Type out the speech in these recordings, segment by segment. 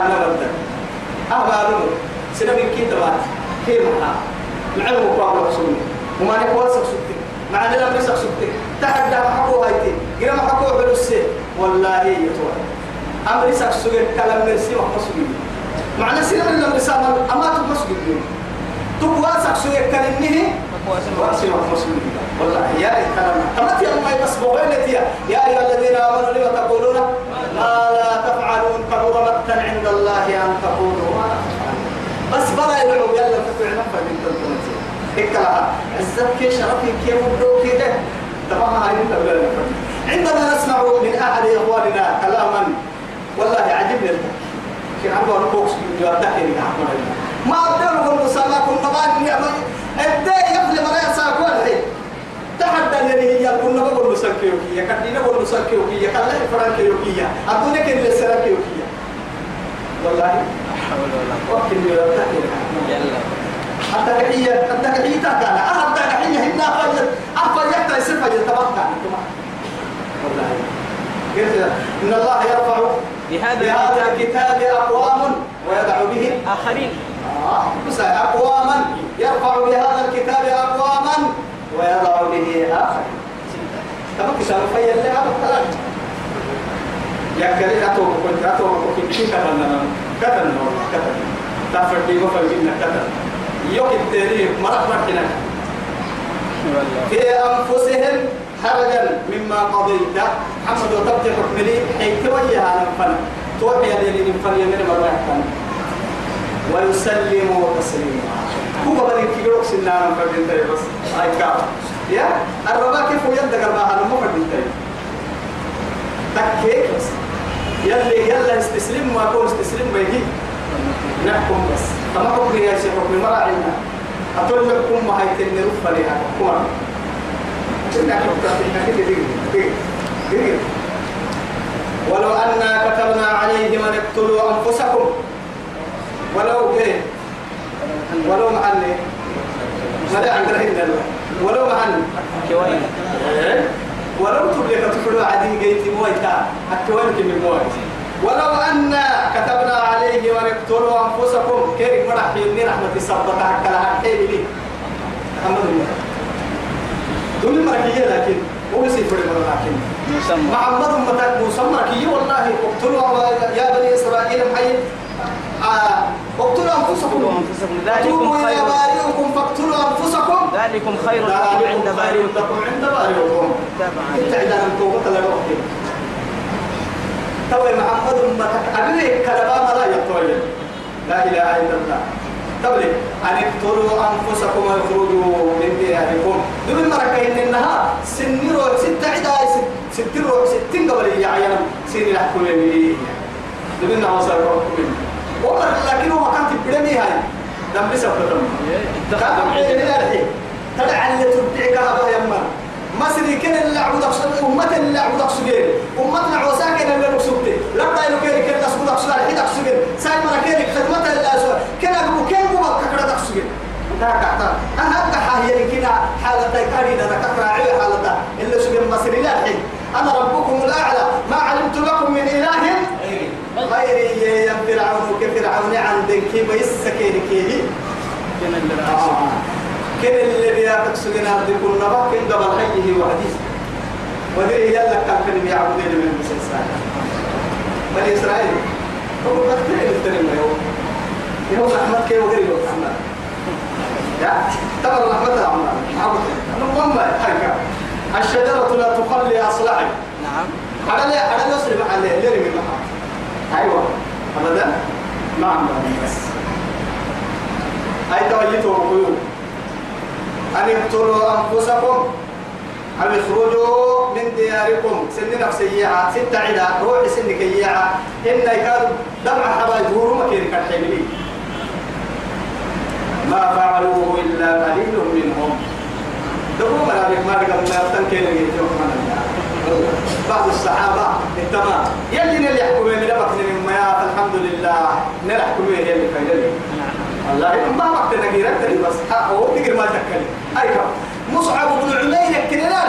أنا بدل أهلا سنة من كي دبات كي محا معلم وقوة رسولي وما نقوى سكسكتك مع أن لم يسكسكتك تحدى محكو هايتي. قرى محكو بلسي والله يتوى. أمر سكسكتك كلام مرسي وحمسكي معنى سنة من لم يسامل أما تبسكي تقوى سكسكتك كلمه واسمع مسلم والله يا الكلام تمت يوم ما بس بوينتي يا أيها الذين آمنوا لما تقولون ما لا تفعلون كبر مقتا عند الله أن تقولوا ما بس بلا يدعو يلا تفعل نفع من تنتمتي هكذا عزتك شرفك كيف؟ ودو كده. تمام هاي الدولة عندما نسمع من أحد إخواننا كلاما والله عجبني في عبد الله كوكس يوضحني ما أقدر أقول مسألة كنت بعد الداء يفل مرأة ساكوا الحين تحدى اللي هي كنا بقول مسكيوكية كدينا بقول مسكيوكية كلا فرانكيوكية أدونك اللي سراكيوكية والله. وقت اللي يلا. حتى كحية حتى كحية تاكل حتى كحية هنا فجر أفجر تيسير فجر تبقى والله. إن الله يرفع بهذا الكتاب. أقوام ويدع به آخرين. بس أقواما. يرفع بهذا الكتاب أقواما. ويضع به آخر. تمام كسر في اللي هذا الكلام يا كريم أتو كنت أتو كنت كيف كتبنا؟ كتبنا كتبنا. تفر دي وفر منا كتبنا. يوك التاريخ مرق مرتنا في أنفسهم حرجا مما قضيت. محمد وتبت حكمني حيث وياها نفن توحي لي نفن يمين مرة ويسلموا تسليما. هو بدل كيلو سنانا فردين تاي بس. هاي كاب يا؟ الربا كيف يد قربا هذا مو فردين تاي. تكيك بس. يلي يلا استسلم ما كون استسلم بيجي نحكم بس. كما حكم يا شيخ؟ حكم مرة عنا أقول لكم ما هي تني رفا لها حكومة كنا حكم ولو أنا كتبنا عليهم أن اقتلوا أنفسكم. ولو كيف ولو محل. ما ده عندنا هنا ولو محل. كوين ولو تبلغ تفلو عدي جيت مويتا أكوان كم مويت ولو أن كتبنا عليه ونقتلوا أنفسكم. كيف مرح يمني رحمة الصبتة حتى لها حيل لي. محمد الله دون مركية لكن. هو سيفر لكن. محمد متى مسمى كي والله. اقتلوا يا بني إسرائيل اقتلوا أنفسكم اقتلوا أنفسكم. ذلكم خير. بارئكم فاقتلوا أنفسكم. ذلكم خير لكم عند بارئكم عند بارئكم تابعا. ابتعد عن التوبة لا نوحي توي محمد أمتك. أبني كلام لا يطول لا إله إلا الله. تبلي أن اقتلوا أنفسكم واخرجوا من دياركم. دون مركين إنها سن روح ست عدا ست روح ستين قبل يعين سين الحكم يمين دون نوصل روحكم ومر لكن هو كان تبدمي هاي دم بسبب دم اتخذوا كان الحين تدعى اللي تبدعك هذا يما مصري كان اللي عبود أقصد أمة اللي عبود أقصد أمتنا وساكن اللي نقصد لا تايلو كيري كيري أقصد أقصد الحين أقصد ساي مرة كيري خدمة اللي أسوأ كان أقول كيف هو كذا أقصد لا كعتا أنا هي كنا حالة كاري ده كفر عيو حالة اللي سجن مصري لا الحين أنا ربكم الأعلى ما علمت لكم من إله غيري يا فرعون كفرعون عندك كيف يسكين كيف؟ كان اللي كن اللي بياتك سجنا بكل نبا كن قبل حيه وحديث ودري يلا كان كن بيعبدين من المسلسل بني إسرائيل هو بكتير الترم يوم. يوم أحمد كي وغير يوم أحمد؟ يا ترى رحمة الله. عبد المهم حاجة الشجرة لا تخلي أصلعي نعم. على لا على نصر مع اللي اللي من محا أيوة. أبدا ما عندنا بس. أي توجيته وقيوم أن اقتلوا أنفسكم أو اخرجوا من دياركم. سن نفسية ستة عدا روح سن كيعة إن يكاد دمع حبايب هو مكين كالحملي ما فعلوه إلا قليل منهم. دبوا ملابك ما رقم ما يفتن كينا يجوك من بعض الصحابة التمام يلي اللي يحكموا من لبك من ما الحمد لله نلحكم هي اللي فايدة والله ما وقت نقيرة تري بس. ها هو تقدر ما تكلم. أي كم مصعب بن عمير كننا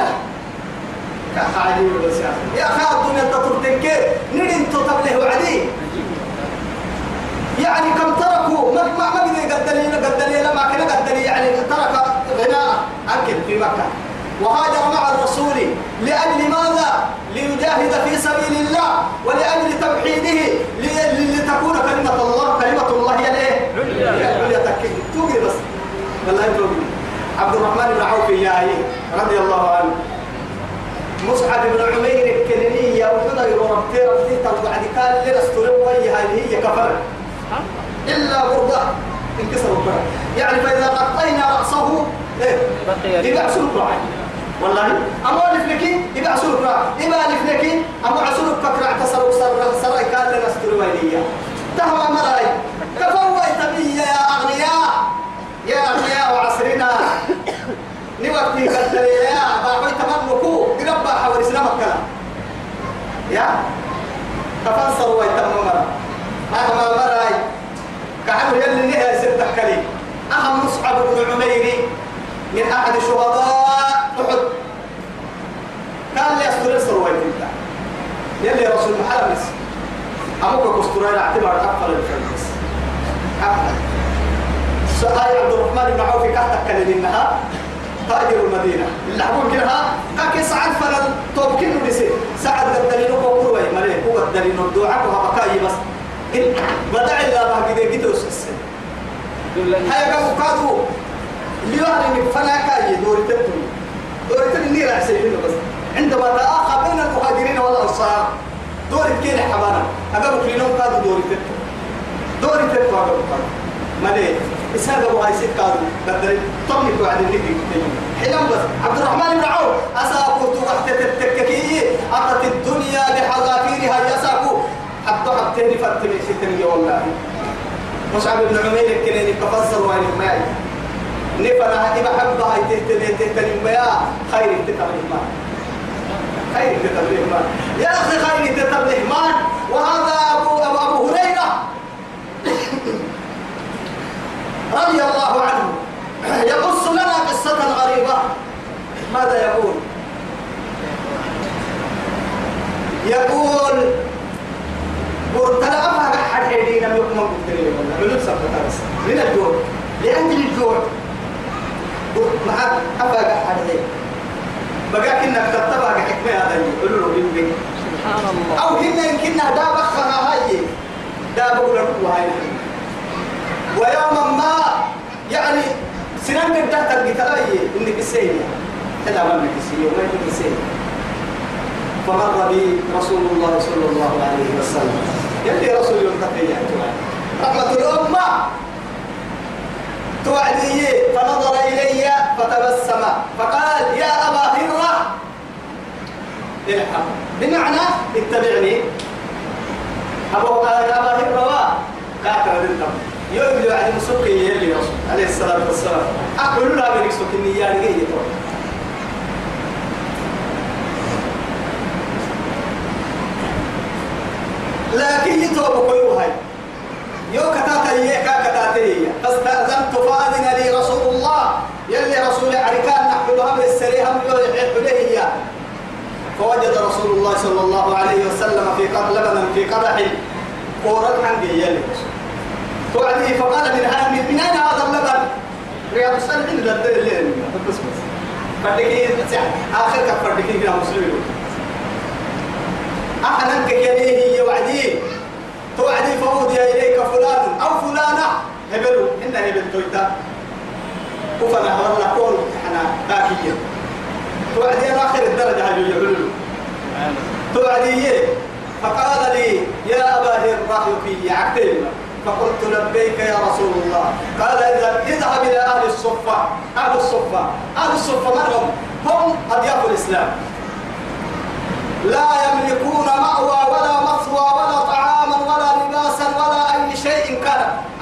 كحاجي بس يا أخي. يا أخي الدنيا تطرتك نرين تطبله وعدي يعني كم تركوا؟ ما ما ما قدر قدر قدر لما كان قدر يعني ترك غناء أكل في مكة. وهاجر مع الرسول. لأجل ماذا؟ ليجاهد في سبيل الله ولأجل توحيده. لي- لتكون كلمة الله كلمة الله هي الإيه؟ العليا. تكيد. توقي بس. والله توقي. عبد الرحمن بن عوف يا رضي الله عنه. مصعب بن عمير الكلينية وكذا يربتي ربتي بعد كان لنا استلم وياها اللي هي كفر. إلا برضه انكسر البرد يعني فإذا غطينا رأسه إيه؟ بقي عسلك راعي والله. أما يبقى عسلك راعي يبقى ألف لك أما عسلك فكرة اعتصر سر سر كان لنا استلم وياها تهوى مراي. كفويت بي يا أغنياء. يا أغنياء وعصرنا. نوقتي قدر يا باعوي تمنكو قربا حول إسلام الكلام يا؟ تفسر ويتم مرة أهما مراي. كحلو يلي نهي ستة كلي أهم مصعب بن عمير. من أحد شهداء أحد. كان لي أستر السروي تلك يلي رسول محمد. أبوك كسترين اعتبار أقفل الفرنس أقفل سؤال عبد الرحمن بن عوف كحتك كلي إنها تأجر المدينة. اللي حقول كده كاكي سعد فلا توبكين ودسي سعد قدلينو كوكروي مريه هو قدلينو الدعاء وها بكاي بس. بدع الله ما قد يجي السن. هاي قاموا كادو اللي فلا كاي دوري تبتني دوري تبتني راح سيبينه بس. عندما تآخى بين المهاجرين والأنصار دوري كين حبانا. كلينهم كادو دوري تبتني دوري تبتني أقاموا كادو مالي؟ إسهاد أبو هاي ست كادو قدر طمي بعد النبي حلم بس. عبد الرحمن بن عوف. أساكو تغحت تتككي أتت الدنيا بحذافيرها يساكو حتى حتى فتني ستني والله. مصعب بن عمير الكليني كفصل وين معي نفنا إذا حب هاي تهتدي تهتدي ما خير تتبليه خير تتبليه ما يا أخي خير تتبليه ما وهذا أبو أبو, أبو هريرة رضي الله عنه يقص لنا قصة غريبة. ماذا يقول؟ يقول أحد قلتلي والله. من سبت بس من الجوع. لأجل الجوع. معك أفا أحد حدينا بقاك إنك تتبع حكمة هذا يقولوا له بيبي سبحان الله. أو هنا يمكن دا بخها هاي دا بقول لكم هاي ويوما ما يعني سنان تحت القتالية إنك السيدة هذا ما إنك السيدة وما إنك السيدة فمر بي رسول الله صلى الله عليه وسلم. يلي رسول يوم تقيا رحمة الأمة. توعدي فنظر إلي فتبسم. فقال يا أبا هرة الحق بمعنى اتبعني. أبو أبا هرة قاتل الدم. يوم يوعد مسوكي يلي عليه الصلاة والسلام. أقول له بنك سوكي يا رجال لكن يتوب كل هاي يو كتاتا يكا كتاتا فاستأذنت فأذن لي رسول الله. يلي رسول عركان نحفلها من السريهم يحفله فوجد رسول الله صلى الله عليه وسلم في قبل لبنا في قدح قورت عن يلي توعدي فقال من هذا من أين هذا اللبن؟ رياض الصالحين للدل الليل بس بس فردكي آخر كف فردكي فيها مسلمين. أحنك يليه يوعدي توعدي فوضي إليك فلان أو فلانة. هبلوا. إن هبل تويتا. وفنا والله كون إحنا باكية. توعدي أنا آخر الدرجة هجو يقولوا توعدي. فقال لي يا أبا هر في عكتين فقلت لبيك يا رسول الله. قال إذا اذهب إلى أهل الصفة. أهل الصفة. أهل الصفة من هم؟ هم أضياف الإسلام. لا يملكون مأوى ولا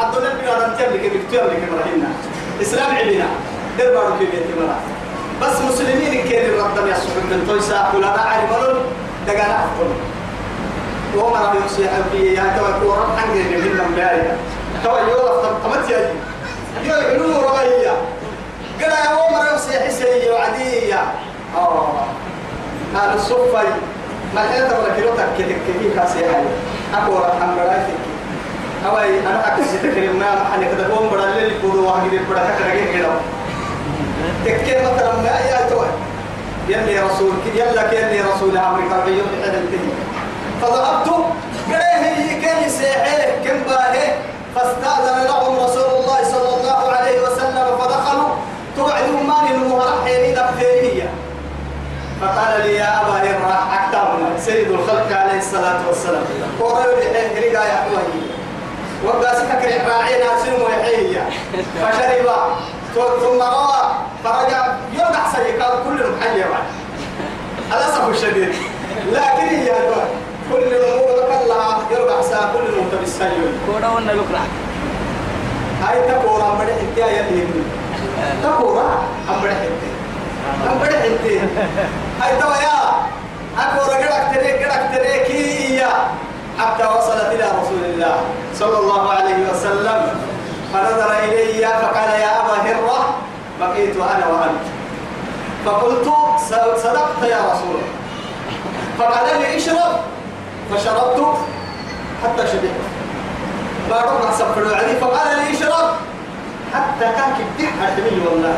الدنيا بنا أن تملك بكتير لك مرهنا إسلام عبنا دربارو في بيت مرا. بس مسلمين كير الرب يصحب من تويسا؟ ولا نعرف ملون دقانا أفضل وما رأي يصيح في يا توا كورا حنجي من نمباريا توا يولا تمت يا يو علوم ربايا قال يا عمر يصيح سيء وعدية. آه. هذا الصفي ما هذا ولا كيلو تكتك كي كاسي هاي أقول الحمد لله هواي أنا أكسي ما محل كذا قوم بدل اللي يقولوا واحد يقول بدل كذا كذا تكيم مثلا ما يا توي يلي رسول يلا يلي رسول أمريكا بيوم حدا انتهي. فضربت قريه كان يسيحيه كم باهي فاستأذن لهم رسول الله صلى الله عليه وسلم فدخلوا. توعدوا ماني المهرحين دفتيرية فقال لي يا أبا هرة أكتبنا. سيد الخلق عليه الصلاة والسلام. وقالوا لي حين يا أخواني وقاسك كريم راعينا سنو يحيي فشرب. ثم روى. فرجع. يرجع سيقال كل محيي الأسف الشديد. لكن هي كل الأمور كلها يرجع سا كل الأمور بالسيول كورا ولا يقرأ؟ هاي تكورا أمبر حتى يلي تكورا أمبر حتى أمبر حتى هاي توا يا. أكورا قدك تريك قدك تريك هي حتى وصلت إلى رسول الله صلى الله عليه وسلم. فنظر إلي فقال يا أبا هرة بقيت أنا وأنت. فقلت صدقت يا رسول الله. فقال لي اشرب. فشربت حتى شبعت. ما ربع سفر علي فقال لي اشرب. حتى كان كبتح حتمي والله.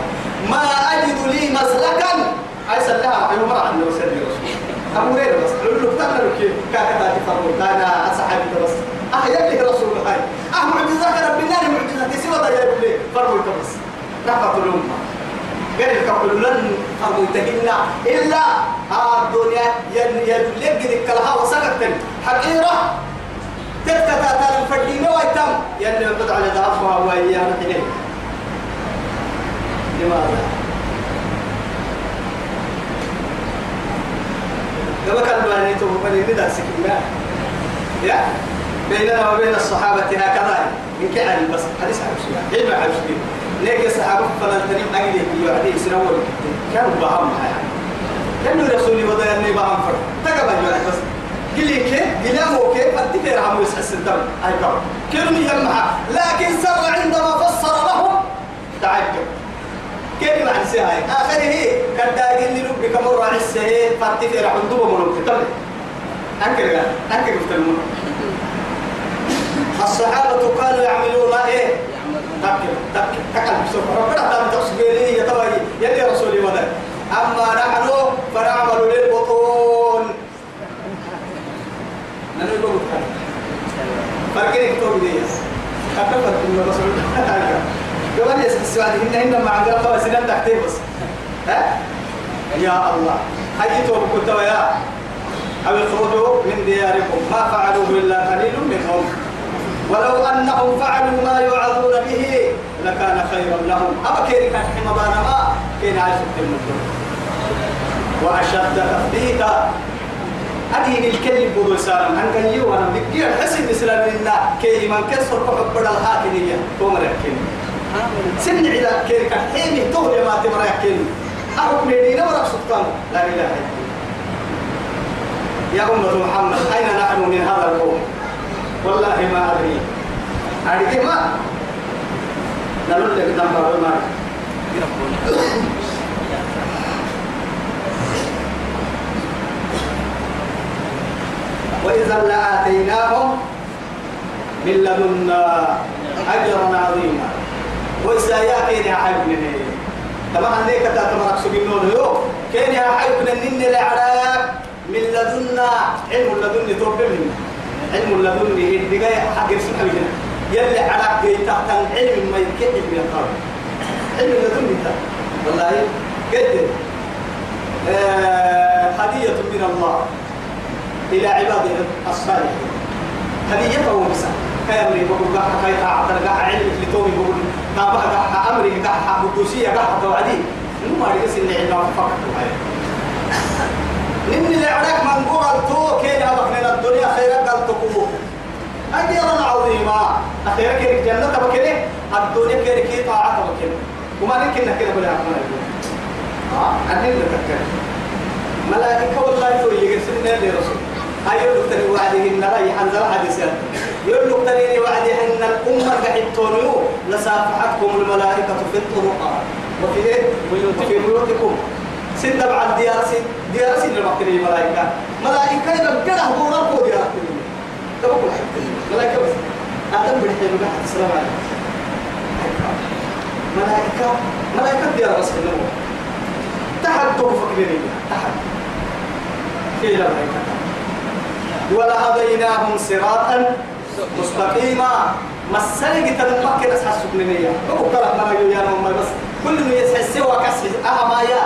ما أجد لي مسلكا. لها في مرة عنه وسلم رسول أبو هريرة بس له تقدر كيف؟ كاكتا تفرق كان أصحابي بس. أه يبلغ رسول الله أه معجزات رب الله معجزات سوى ضيا يقول فرق بس. رحمة الأمة. قال لك لن أرميتهن إلا ها الدنيا يدلق ذيك لها وسكت حقيرة. تتكتا تالا فردينة ويتم. يلي يقض على ضعفها وإيانا حينين لماذا؟ كما كان بني تو بني ندى سكينة يا؟ بيننا وبين الصحابة هكذا. من كعل بس حديث عن سورة علم عن سورة ليك الصحابة فلان تريم أجلي يوعدي سنوات كانوا بهم يعني لأنه رسولي وضع يعني بهم فرق تقبل يعني بس. قلي كيف؟ قلي هو كيف؟ أتفير عمو يسحس الدم؟ هاي كم كلمة يجمعها لكن سر عندما فسر لهم. تعجب كيف مع السهاي آخره كدا قلي لك كمر عن السهي فأتفير عندما ملوك. تبلي أنكر لا أنكر مفتلمون الصحابة كانوا يعملون إيه؟ تبكي تبكي. تكلم سوف ربنا تعالى تصبيري يا تبعي يلي رسولي وذا أما نحن فنعمل للبطون. نحن نقول فرقين كتب دي كتب فرق من رسول كمان يسمع السؤال هنا هنا مع عندنا خمس سنين تحتي بس. ها؟ يا الله. هاي توب كنت يا أو اخرجوا من دياركم. ما فعلوه إلا قليل منهم. ولو أنهم فعلوا ما يوعظون به لكان خيرا لهم. أما كيري كان حما ما؟ كين عايش في وأشد تثبيتا. أدين الكلب بدو سالم. عن كان يو أنا بكي الحسن مثلا لنا كي من كسر قحب بدل الحاكمية تومر يحكين سن علا كيري كان حيني تهري ما تمر يحكين أحكم لدينا ورق لا إله إلا الله. يا أمة محمد أين نحن من هذا القوم؟ والله ما أدري. أدري ما؟ نقول لك نمبر ما وإذا لآتيناهم من لدنا أجرا عظيما. وإذا يا حبيبي طبعا ليك تتمرك سجنون يو. كين يا حبيبي نن العراق من لدنا علم لدني توبل منا علم لدني الدقاء حق يرسل حبيبنا. يلي عراق جيتا علم ما يكتب من القرب علم لدني تا والله قد آه هدية من الله إلى عباده الصالحين. هديته بس كامري بقول قاعد كاي قاعد علم اللي تومي بقول تابع قاعد أمري قاعد قدوسية قاعد توعدي. مو ما يقص اللي علم فقط إن اللي عراك من قول تو كين هذا من الدنيا خيرا قال تقوم. أجرا عظيما أخيرا كيرك جنة بكني الدنيا كيرك كي طاعة بكني وما نكنا بلا أحمد آه أنا اللي تكلم ملائكة والله تو يجلسون نادي رسول هاي يقول تري وعده إن لا يحنزل حديثا يقول تري وعده إن الأمة قاعد تونيو لسافحتكم الملائكة في الطرقات وفي إيه؟ وفي بيوتكم. سن بعد ديار سن ديار سن المقتني ملائكة. ملائكة إذا قرأ بورا بو ديار تبقوا ملائكة بس. آدم بالحين بقى السلام عليكم ملائكة ملائكة يا رسول الله تحت توفق بنية تحت. كيف ملائكة. ولهديناهم صراطا مستقيما. مسلك تدمك ناس حسب منية هو كلام ما يقول يا ماما بس كل من سوى كسر أما يا.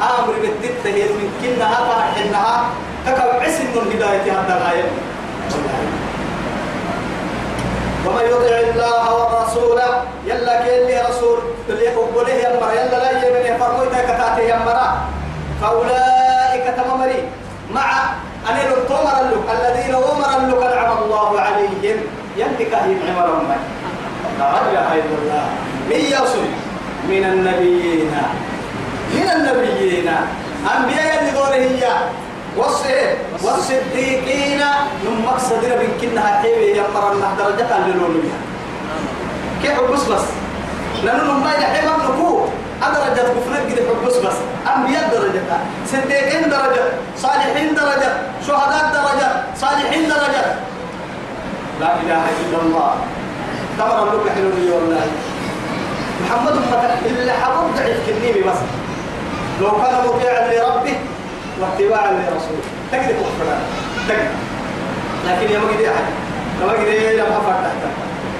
أمر بالدت هي من كنها فرحنها تكب عسل من هداية هذا الآية ومن يطع الله والرسول يلا كيلي رسول اللي يقبله يمر يلا لا يمن يفرمويتا كتاته يمر فأولئك تمامري. مع أن التمر اللك الذين أمر اللك أنعم الله عليهم. يملك هي عمرهم لا إله إلا الله من يصل من النبيين. من النبيين. أنبياء اللي دوره هي. والصديقين. من مقصد ربك كنها حيوي يمر الله درجة للولوية كيف بس بس؟ لأنه ما يحيى نكو أدرجة كفر قد حبس بس أنبياء درجة. صديقين درجة. صالحين درجة. شهداء درجة. صالحين درجة. لا إله إلا الله. تمر لك حلولي والله. محمد اللي حبب ضعيف كنيمي بس. لو كان مطيعا لربه واتباعا لرسوله. تقدر كفران تقدر لكن يا مجدي أحد. لما مجدي لما فتحت.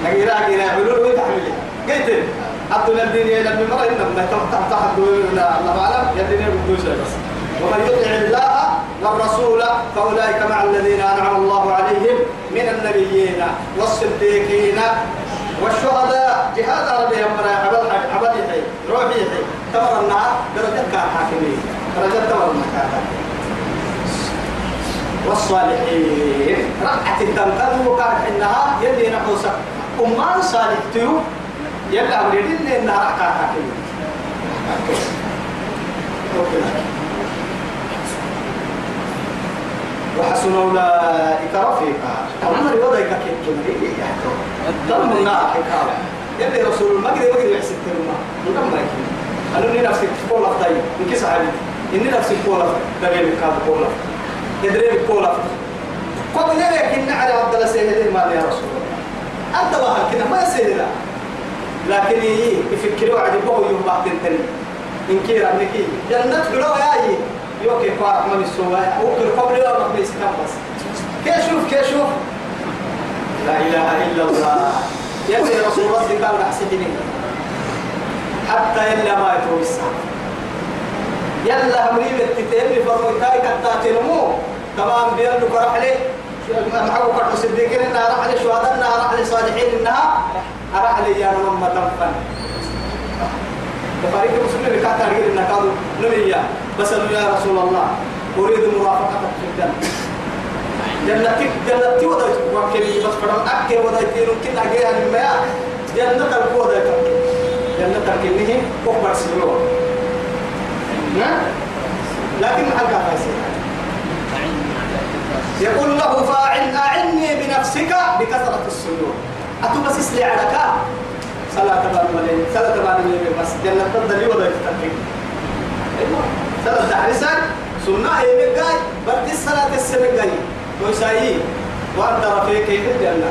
لكن لا كده يعملون وين تحملها قلت. عبد الدين يا نبي مرة إنما تحت تحت الله أعلم يدين بدوس بس. ومن يطع الله والرسول فأولئك مع الذين أنعم الله عليهم من النبيين والصديقين والشهداء. جهاد عربي أمر عبد عبد يحيي روحي يحيي تمر النهار درجة كان حاكمين. درجة تمر النهار والصالحين. رقعة الدم وكانت إنها يلي نحوسك. أمان صالح تيو يلا أمريدين إنها رقعة حاكمين وحسن أولئك رفيقا. عمر وضعك كيف تمري تم ناحك يلي رسول ما قدر ما قدر يحسب ترما من ما يكين أنا إني نفسي كول أفتاي إن كيس علي إني نفسي كول دقيق كاب كول يدري كول قبل ذلك إن على عبد الله سيد ما يا رسول الله. أنت بها كده ما يسير لكن يفكروا عجبه يوم بعد تاني. إن كيرا نكي جنة بلو يا يوكي فارق من السواء وكل قبل يوم ما يسكن بس كيشوف كيشوف لا إله إلا الله. يلي رسول الله قال أحسدني حتى إلا ما يتوسع يلا مريم التتين فرمتاي كتاتي نمو تمام بيرنو كرحلي محبو كرحو صديقين إنها رحلي شهداء إنها رحلي صالحين إنها رحلي يا نمم تنفن بخاري مسلم كانت تغيير إنك قالوا نبيا بس يا رسول الله أريد مرافقتك في الجنة جنتك جنتك ودايت وكلي بس فرم أكل ودايت يمكن أجيها لما جنة القوة دايت جنة الكنيه أكبر سلوى لكن مع الكافة يقول له فاعل أعني بنفسك بكثرة السجود أتو بس إسلي على كا صلاة تبان ملين صلاة تبان ملين بس. جنة تدلي وضع تتكين صلاة تحرسك سنة إيه جاي بدي الصلاة السنة ويسايي وأنت رفيق في الجنة؟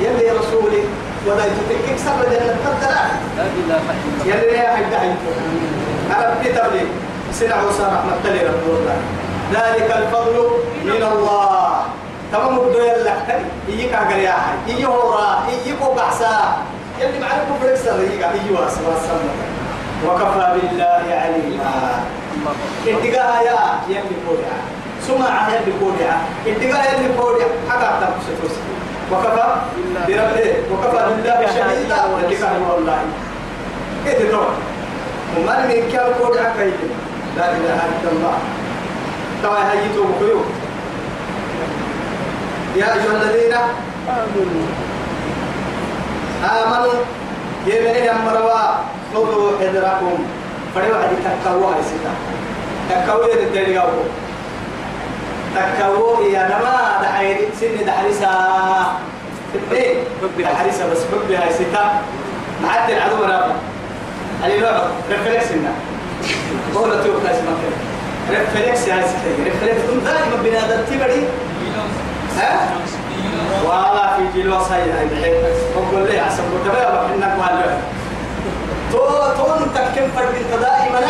يلي رسولي وضع تتكين سبب جنة تدلع يلي يا حق حق عربي تبلي. سنة عوسى رحمة الله ذلك الفضل من الله. تمام بدو يلا يجيك عقل يا حي يجي هورا يجي بحسا يلي معلم بفريكسر يجي يجي واسوا السماء وكفى بالله عليما. اتقاها يا يلي كودع سمع يلي كودع اتقاها يلي كودع حقا تنفس وكفى بربه. وكفى بالله شهيدا. اتقاها والله إيه تدور؟ وما من كان كودع كيد لا إله إلا الله. توا بكيو يا أيها الذين آمنوا. آمنوا. يمني أمروا خذوا حذركم. فلو عدي تكوا هاي ستا تكوا يد الدنيا تكوا يا نما دحير سن دحرسا اثنين دحرسا بس حب هاي ستا معدل العدو رابع علي نوع ريفلكس لنا قولة ناس مكان. ريفلكس هاي ستا ريفلكس دائما بنادم تبري ها؟ ولا في جيل وصايا بحيث وقول لي عسى بقى بحنا قال تو تو تكم فرد أنت دائما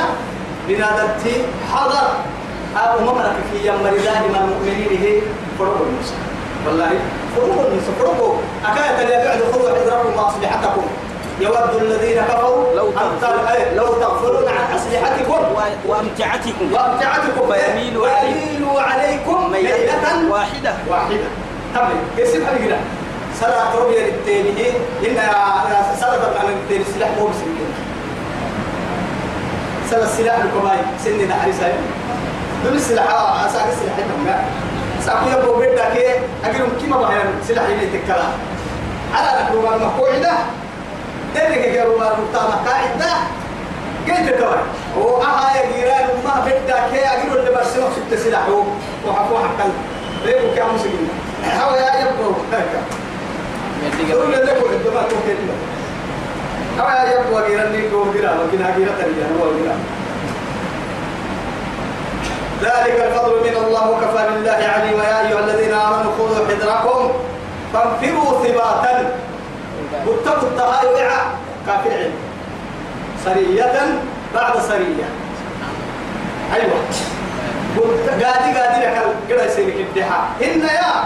بنادتي حضر أبو ممرك في يوم دائما المؤمنين هي فرق النساء والله فرق النساء فرقوا أكاية اللي بعد خذوا حذركم وأصلحتكم. يود الذين كفروا لو لو تغفلون عن أسلحتكم وأمتعتكم. وأمتعتكم ويميلوا عليكم- عليكم ميلة واحدة. واحدة. تمام كيف حبيبنا سلا تربية للتاني إن سلا تبقى من التاني السلاح مو بسكين سلا السلاح الكماي. سن نحري سايم دون السلاح. أساق السلاح تمام ساقو يبقى بيتا كي. أجرم كيما بحيان سلاح يلي تكلا على نكروما المقوعدة درك كروما المقتامة قاعدة. قلت كمان وأها يا جيران ما بيتا كي أجرم اللي برسمه ست سلاحه وحكوا حقا ليه كام مسلمين. هوا يا يبقى. دول اللي عندما تكون كلمة هوا يا يبقى جيران ليك وجيران لكن هجيرة تريان هو جيران. ذلك الفضل من الله وكفى بالله عليما يا أيها الذين آمنوا خذوا حذركم. فانفروا ثباتا. واتقوا التهايع كافر علم سرية بعد سرية. أيوة. قادي قادي لك كده يسيرك الدحاء إن يا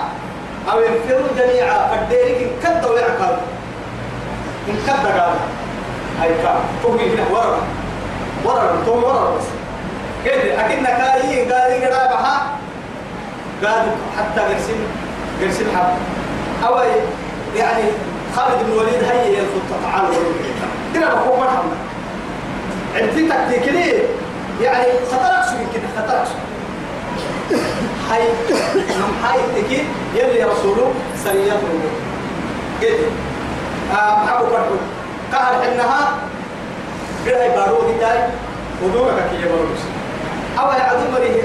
أو ينفروا جميعا فالديرك إن كد ويعقل إن كد قال. هاي كام توقي هنا ورا. ورا. تو ورا بس. كده أكيد نكاي قادي قدا بها. قادي حتى قرسم قرسم حب. أو يعني خالد بن الوليد هي الخطة تعالوا كده بقوم مرحبا عندي تكتيك ليه يعني خطرك شو كده خطرك شو؟ هاي نم هاي تكي. يلي رسوله سريات قلت آه أبو بكر قال إنها قرأي بارو ديتاي ودورك كي يبروس أو عدو مريه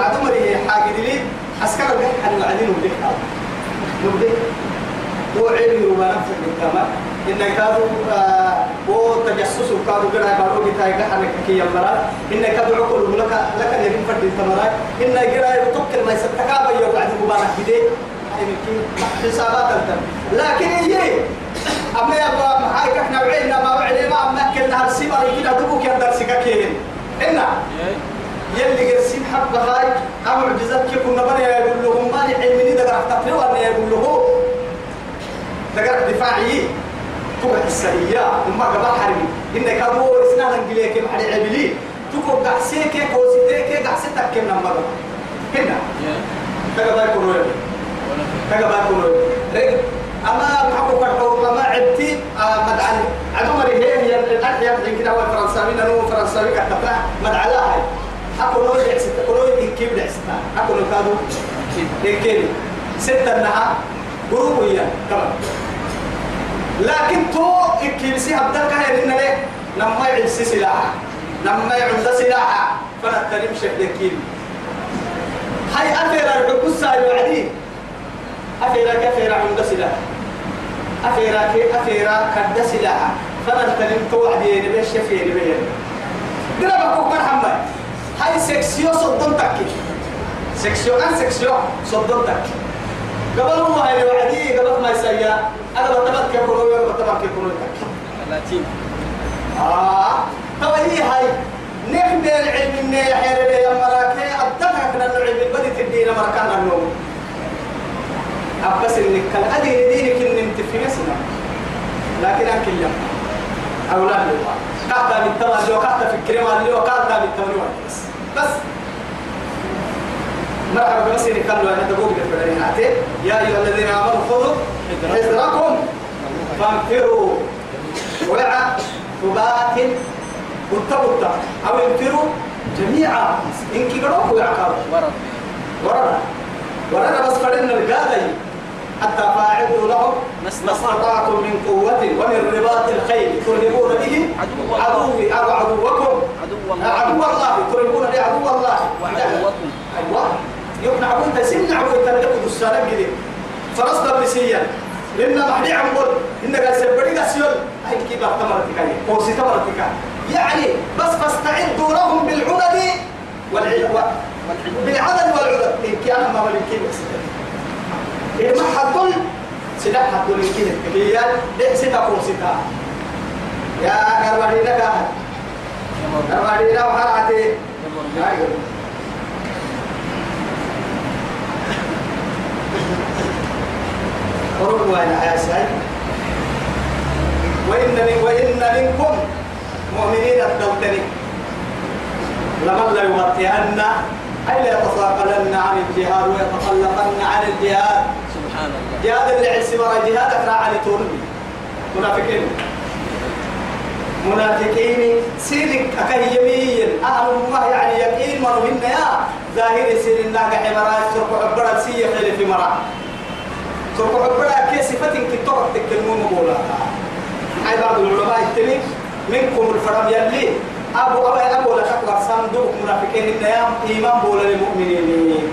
عدو مريه حاجة لي أسكر بك حن وعدين وبدك نبدك وعلمي وما نفسك بالتمام إن كادوا وتجسس كادوا قرأي بارو ديتاي قحن كي يمرا إن كادوا عقل لك لك يجب فرد التمرا إن قرأي تكل ما يستكابا يوعد مبارك بدي حسابات لكن هي أما يبقى معاك إحنا وعينا ما وعينا ما أما كلنا هالسيمة كده دبوك يقدر سكاكين إنا يلي قرسين حب هاي أما معجزات كيف كنا بني يقول لهم ما نحل مني دقر احتفلوا وأنا يقول له دقر دفاعي. تبع السرية وما قبل حربي إنك أبو إسنان انجليك محل عبلي. تكو قحسيك كوسيتك قحسيتك كم نمبر. هنا تقبل كنوي تقبل رجل أما محبو كرتو أما عبتي مدعل. عدو مري هي هي الأحياء من كده هو فرنساوي نو فرنساوي كتبنا مدعلا هاي أكو نو دعست أكو نو إنكيب دعست أكو نو كادو. إنكيب ستة نها قروبية كمان لكن تو إنكيب سي هبدك هاي لنا ليه؟ نما يعيش سلاح. نما يعود سلاح. فنتريم شكل إنكيب هاي أثير الحبوس هاي وعدين أفيرا كفيرا عند سلاح. أفيرا كي أفيرا كد سلاح. فمن تلم توعدي نبي شفي نبي. دنا بكو محمد. هاي سكسيو صدم تكي سكسيو أن سكسيو صدم تكي قبل هو هاي وعدي قبل ما يسيا. أنا بتبت كي كنوا يوم بتبت كي كنوا تكي ثلاثين. آه. طب هي هاي. نحن العلم من يحير لي يا مراكي. أبدلها كنا العلم بدي تدينا مركان النوم. أبس إنك كان أدي دينك إن أنت في مسنا لكن أنك اليوم أولاد الله. كاتا بالتوالي لو كاتا في الكريمة هو كاتا بالتوالي بس بس. مرحبا بس إنك قالوا أنا تقول لك في يا أيها الذين آمنوا خذوا حذركم. فانفروا. وعى ثبات واتقوا أو انفروا جميعا. إنك قالوا ويعقابوا ورد. ورنا ورنا بس فرنا القادي حتى فاعلوا لهم ما استطعتم من قوة ومن رباط الخيل. ترهبون به عدو الله. عدوي أو عدوكم. عدو الله. عدو الله. ترهبون به عدو الله. وعدوكم. أيوة. أبوك تسمع أبوك تنقل السلام قديم فرصنا بسيا لأن محدي عمول إنك سبري قسيول هاي كيف تمرتك هاي قوسي تمرتك يعني بس فاستعدوا لهم بالعدد والعلم بالعدد والعدد. إن كان ما ملكين بس. إيه ما حدل سلاح من كده كبيان ده ستا كون ستا يا كرباني لك. كرباني لك وحرعتي قرب وين يا سعيد. وإن من وإن منكم مؤمنين الدلتني لمن لا يغطين أي لا يتثاقلن عن الجهاد ويتخلقن عن الجهاد. سبحان الله. جهاد اللي عسي مرة جهاد أكرا عن توربي منافقين. منافقين سيرك أكه يمين. أهل الله يعني يقين من منا يا ظاهر سير حمراء سرق عبرة سيئة خير في مرة. سرق عبرة كي صفة كتوك تكلمون مقولا هاي بعض العلماء التمي منكم الفرم يلي أبو أبو أبو لك أكبر صندوق منافقين إن يام إيمان بولا للمؤمنين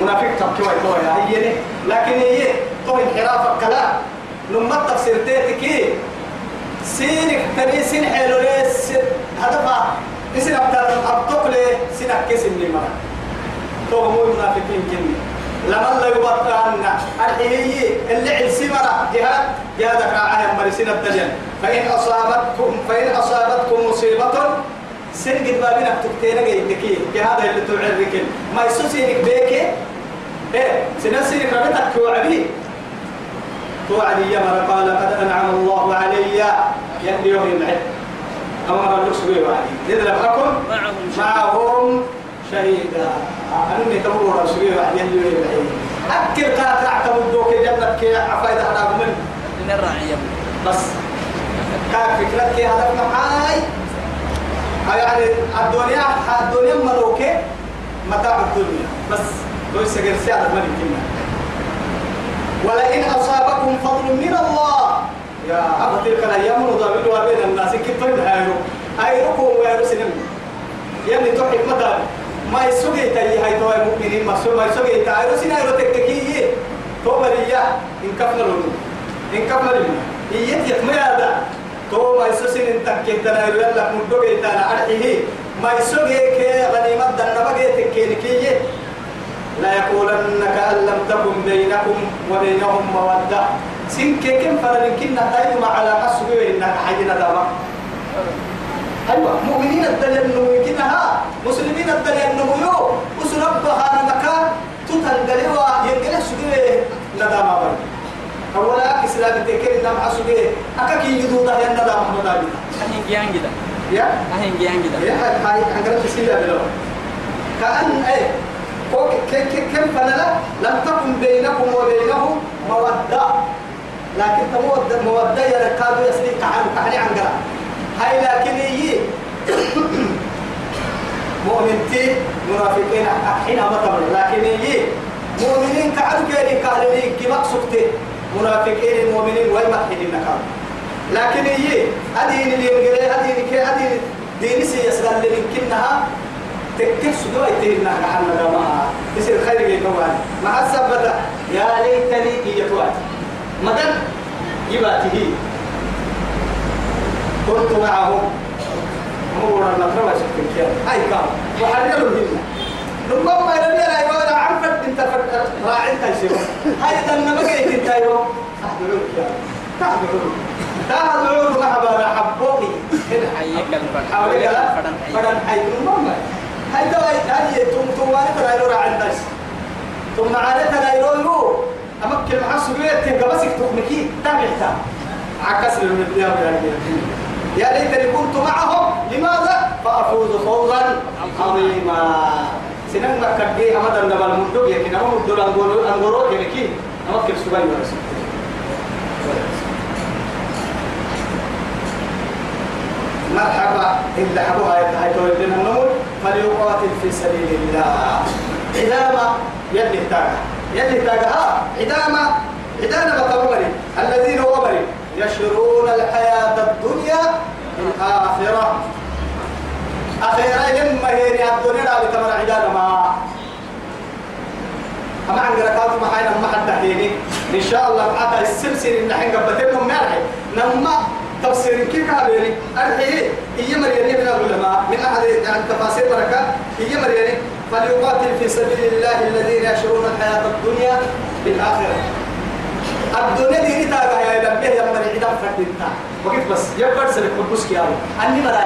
منافق تبكي ويتوه هي لكن هي تو انحراف الكلام لما تفسير تيتك سينك تبي سين حلو ليس هدفها اسن أبتر أبتق لي سين أكسن لي مرة تو مو منافقين كني لما لا يبطلن. الحيي اللي عل مرة جهاد جهادك راعي مرسين الدجن فإن أصابتكم فإن أصابتكم مصيبة سن قد بابنا تكتينا نكي جهاد اللي تعرفك ما يسوسينك بيك. إيه سنسينك ربتك توعدي. توعدي يا مرة. قال قد أنعم الله علي. يلي يوم العيد. أمر اللقص وعدي. إذا لم أكن. معهم شهيدا أني تمر رسولي يوم العيد أكل كانت أعتم الدوك جنتك عفايدة أنا من من الرعية بس. كان فكرتك هذا معاي يعني الدنيا الدنيا ملوكة متاع الدنيا. بس. لو يسجل سعر ملك ولئن أصابكم فضل من الله. يا أبو تلك الأيام نداولها بين الناس. كيف هايرو؟ هايروكم ويرو سنم يعني تحب مدى ما يسوي تاي هاي تو المؤمنين ما سو ما يسوي تاي هايرو سنا هايرو تككي تو مريا إن كفنا لون إن كفنا لون يجي يتم هذا تو ما يسوي إن تككي تنا هايرو يلا مدو بيتنا أرحيه ما يسوي كي غنيمة دنا بقى تككي كي لا يقولن كأن لم تكن بينكم وبينهم مودة سن كم فرن كنا تايم على قصوى إنك حينا دابا أيوة مؤمنين الدنيا إنه كنها مسلمين الدنيا إنه يو وسنبها مكان تتنقلوا ينقل سوى ندامة بل. أولا إسلام تكين نم عسوى أكاكي يدودا ين ندامة مدابي أهين جيان جدا يا أهين جيان جدا يا هاي أنقلت سيدا بلو كأن أي فوق كم فلنا لم تكن بينكم وبينهم مودة. لكن تمود مودة يركادوا يسليك عن كحني عن قرا هاي لكن هي مؤمنتي منافقين حين أمتمر لكن هي مؤمنين كعدو كيري كهلين كما سكتي منافقين المؤمنين حين نكام لكن هي أدين اللي ينقل أدين كي أدين ديني سيسغل لنكنها تكتب سدوا يتينا كحنا دماء يصير خير يكوان مع السبت يا ليتني هي توات مدن يباته كنت معهم. مورا نقرأ شكل كيان هاي كام وحللوا هنا ربما يرمي لا يقول عرفت أنت راعي أنت شيء هاي دنا بقيت أنت يوم تحضروا كيان تحضروا تحضروا محبا حبوكي هنا حيك الفرح. حوالي لا فرن حيك. المهم هاي دواء هاي تم تواني ترى يرو عند ثم عادة يرو يرو أمكن مع سجيت تنقبسك تخنكي تابعتا عكس المديا يا ليتني كنت معهم. لماذا؟ فأفوز فوزا عظيما. سنن ما كبي أمد النبال مدوب يكن أمد مدوب أنغورو أنغورو كنكي أمكن سجيت ورسول مرحبا. إلا حبوها يتحيطوا لنا النور فليقاتل في سبيل الله. عدامة يلي تاجا يلي تاجا ها عدامة. عدامة بطمري الذين وبري. يشرون الحياة الدنيا بالآخرة. أخيرا لما هي الدنيا لا بتمر عدامة ما. أما عن قرقات ما حين ما حد تحيني إن شاء الله حتى السلسل إن حين قبتهم مرحي نما تفسير كيف هذه الحين هي مرياني من العلماء من أحد يعني تفاسير بركة. هي مرياني فليقاتل في سبيل الله الذين يشرون الحياة الدنيا بالآخرة. الدنيا دي نتاقا يا إلى به يمر عدم فردتا وقف بس يبقى سلك حبوس كياو أني مراي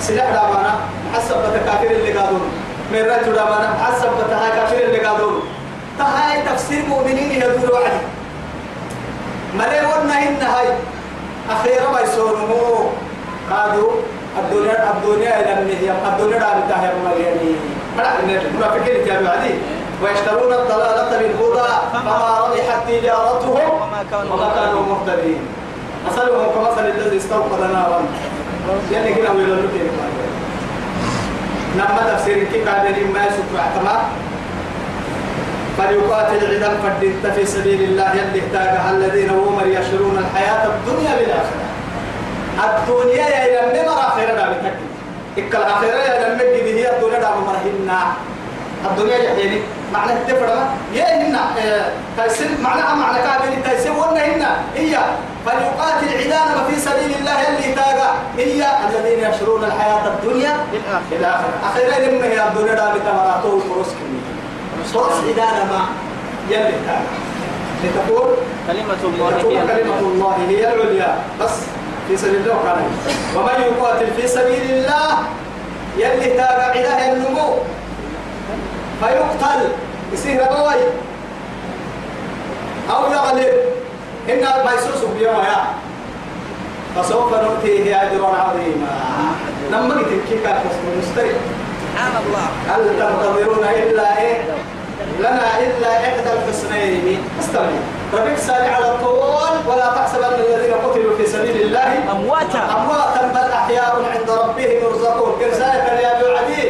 سلاح دامانا حسب بتكافر اللي قادون من رجل دامانا حسب بتكافر اللي قادون تهاي تفسير مؤمنين يدور وعدي مري ورنا إن هاي أخيرا ما يسونمو قالوا الدنيا الدنيا إلى النهي الدنيا دار تهيا ملياني ما منافقين تابعوا عليه ويشترون الضلالة بالهدى فما ربحت تجارتهم وما كانوا مهتدين. مثلهم كمثل الذي استوقد نارا. يعني كنا ويلا لكي نما تفسير كي قادرين ما يسوق اعتماد فليقاتل عدم فردت في سبيل الله يلي احتاجها الذين هم يشرون الحياة الدنيا بالآخرة. الدنيا يا لم مرة دا بتكي إكل آخرة يا لم جدي هي الدنيا دا مرهنا الدنيا جحيني معنى التفرع يا هنا تيسير معنى كابين تيسير ولا هنا هي فليقاتل عدانا في سبيل الله يلي تاجا هي الذين يشرون الحياة الدنيا بالآخرة أخيرا لما هي الدنيا دا بتمراتو الفرس كمية فرس عدانا ما يلي تاجا لتقول كلمة الله هي كلمة الله هي العليا. بس في سبيل الله كان. ومن يقاتل في سبيل الله يلي تابع إله النمو. فيقتل. يصير بوي أو يغلب إن ما يسوس بيوم يا. فسوف نؤتيه أجرا عظيما لما نتكيك مستريح؟ سبحان الله. هل تنتظرون إلا إيه؟ لنا إلا إحدى الحسنين. استمع. ربك سارع على الطول ولا تحسبن الذين قتلوا في سبيل الله أمواتا. أمواتا بل أحياء عند ربهم يرزقون. كذلك يا أبو عدي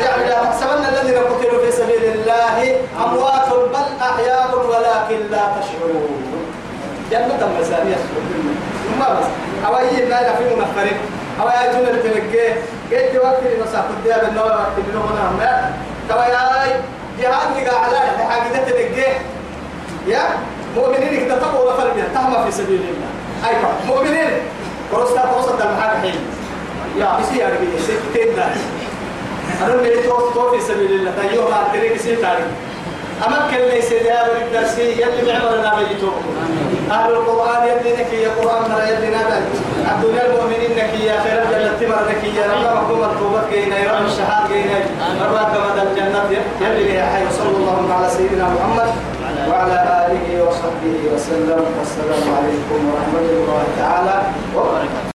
يعني لا تحسبن الذين قتلوا في سبيل الله أموات بل أحياء ولكن لا تشعرون جنة مسانية ما بس. أو أي لا في منفرد أو أي جنة تلقى قلت وقت لنصح الدياب النور وقت لنونا ما. توا يا جهاد لقى على حاجة تلقى يا. مؤمنين اكتتبوا ولا فرمية تهم في سبيل الله. أيوة مؤمنين. ورستا فرصة المحاكة حين. يا بسي يا ربي. ستين دار أنا اللي توصل في سبيل الله. تيوم على الطريق سي تاريخ أمكن ليس يا ولد درسي يلي معمرنا بيتوكم أهل القرآن يدينك يا قرآن مرة يدينا بل الدنيا المؤمنين لك يا خير الجنة تمرك يا رب مكتوب التوبة كينا يا رب الشهاد كينا. رب كما الجنة يلي يا حي. صلى الله على سيدنا محمد وعلى آله وصحبه وسلم. والسلام عليكم ورحمة الله تعالى وبركاته.